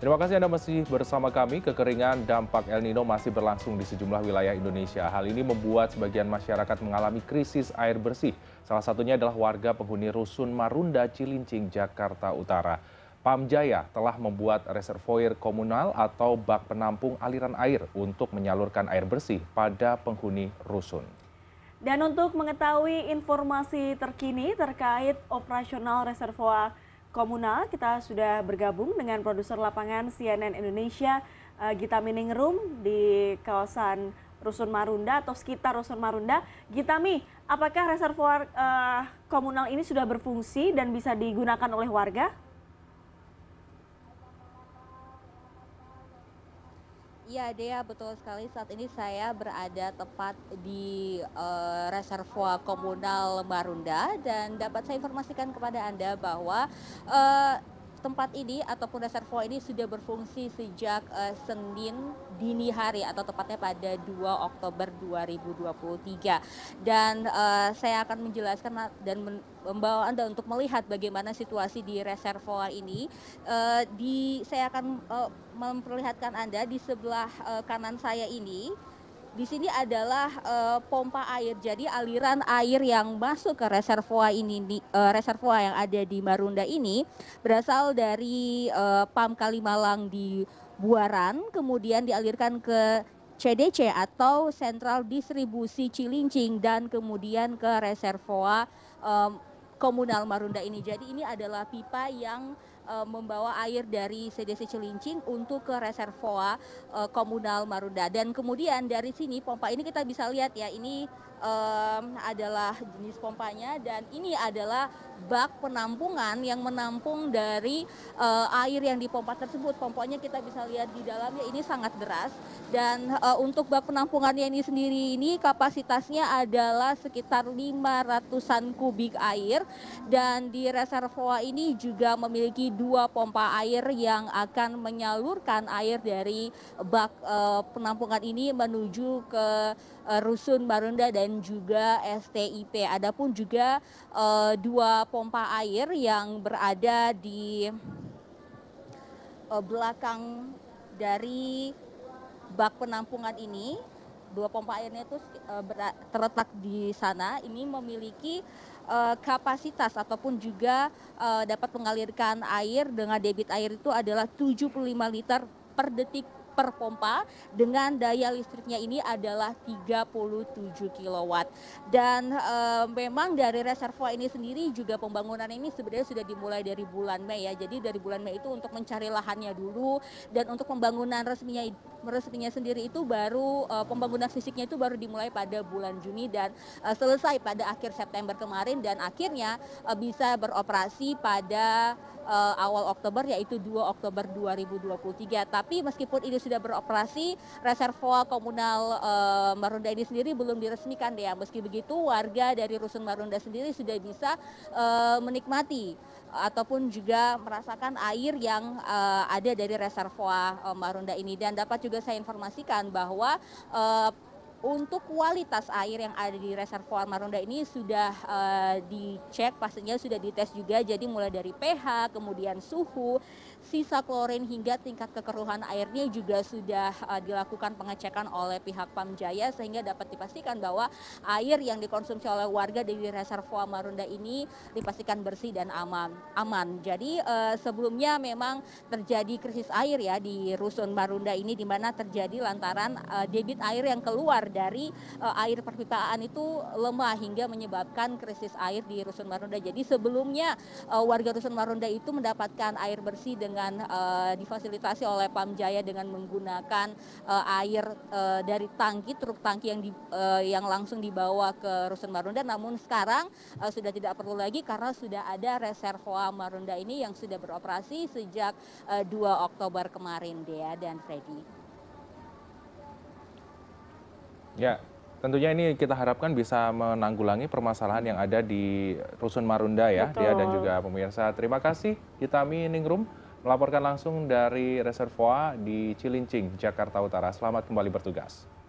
Terima kasih Anda masih bersama kami. Kekeringan dampak El Nino masih berlangsung di sejumlah wilayah Indonesia. Hal ini membuat sebagian masyarakat mengalami krisis air bersih. Salah satunya adalah warga penghuni Rusun Marunda, Cilincing, Jakarta Utara. Pamjaya telah membuat reservoir komunal atau bak penampung aliran air untuk menyalurkan air bersih pada penghuni rusun. Dan untuk mengetahui informasi terkini terkait operasional reservoir komunal. Kita sudah bergabung dengan produser lapangan CNN Indonesia uh, Gita Miningrum di kawasan Rusun Marunda atau sekitar Rusun Marunda. Gitami, apakah reservoir uh, komunal ini sudah berfungsi dan bisa digunakan oleh warga? Ya, Dea, betul sekali. Saat ini saya berada tepat di uh, reservoir komunal Marunda dan dapat saya informasikan kepada Anda bahwa uh, tempat ini ataupun reservoir ini sudah berfungsi sejak uh, Senin dini hari atau tepatnya pada 2 Oktober 2023 dan uh, saya akan menjelaskan dan membawa Anda untuk melihat bagaimana situasi di reservoir ini. Uh, di saya akan uh, memperlihatkan Anda di sebelah uh, kanan saya ini di sini adalah uh, pompa air. Jadi aliran air yang masuk ke reservoir ini uh, reservoir yang ada di Marunda ini berasal dari uh, PAM Kalimalang di Buaran kemudian dialirkan ke CDC atau Sentral Distribusi Cilincing dan kemudian ke reservoir um, komunal Marunda ini. Jadi ini adalah pipa yang membawa air dari CDC Cilincing untuk ke reservoir uh, komunal Marunda. Dan kemudian dari sini pompa ini kita bisa lihat ya ini um, adalah jenis pompanya dan ini adalah bak penampungan yang menampung dari uh, air yang dipompa tersebut. Pompanya kita bisa lihat di dalamnya ini sangat deras dan uh, untuk bak penampungannya ini sendiri ini kapasitasnya adalah sekitar 500-an kubik air dan di reservoir ini juga memiliki dua pompa air yang akan menyalurkan air dari bak uh, penampungan ini menuju ke uh, rusun Marunda dan juga STIP. Adapun juga uh, dua pompa air yang berada di belakang dari bak penampungan ini dua pompa airnya itu uh, terletak di sana. Ini memiliki uh, kapasitas ataupun juga uh, dapat mengalirkan air dengan debit air itu adalah 75 liter per detik per pompa dengan daya listriknya ini adalah 37 kW. Dan e, memang dari reservoir ini sendiri juga pembangunan ini sebenarnya sudah dimulai dari bulan Mei ya. Jadi dari bulan Mei itu untuk mencari lahannya dulu dan untuk pembangunan resminya resminya sendiri itu baru e, pembangunan fisiknya itu baru dimulai pada bulan Juni dan e, selesai pada akhir September kemarin dan akhirnya e, bisa beroperasi pada uh, awal Oktober yaitu 2 Oktober 2023. Tapi meskipun ini sudah beroperasi, reservoir komunal uh, Marunda ini sendiri belum diresmikan ya. Meski begitu warga dari Rusun Marunda sendiri sudah bisa uh, menikmati ataupun juga merasakan air yang uh, ada dari reservoir uh, Marunda ini dan dapat juga saya informasikan bahwa uh, untuk kualitas air yang ada di reservoir Marunda ini sudah uh, dicek pastinya sudah dites juga. Jadi mulai dari pH kemudian suhu sisa klorin hingga tingkat kekeruhan airnya juga sudah uh, dilakukan pengecekan oleh pihak Pamjaya sehingga dapat dipastikan bahwa air yang dikonsumsi oleh warga di reservoir Marunda ini dipastikan bersih dan aman. Aman. Jadi uh, sebelumnya memang terjadi krisis air ya di rusun Marunda ini di mana terjadi lantaran uh, debit air yang keluar dari uh, air perpipaan itu lemah hingga menyebabkan krisis air di rusun Marunda. Jadi sebelumnya warga rusun Marunda itu mendapatkan air bersih dengan dengan uh, difasilitasi oleh Pamjaya dengan menggunakan uh, air uh, dari tangki truk tangki yang di, uh, yang langsung dibawa ke Rusun Marunda namun sekarang uh, sudah tidak perlu lagi karena sudah ada reservoir Marunda ini yang sudah beroperasi sejak uh, 2 Oktober kemarin Dea dan Freddy. Ya, tentunya ini kita harapkan bisa menanggulangi permasalahan yang ada di Rusun Marunda ya, Betul. Dia dan juga pemirsa. Terima kasih Hitami Ningrum melaporkan langsung dari reservoir di Cilincing, Jakarta Utara. Selamat kembali bertugas.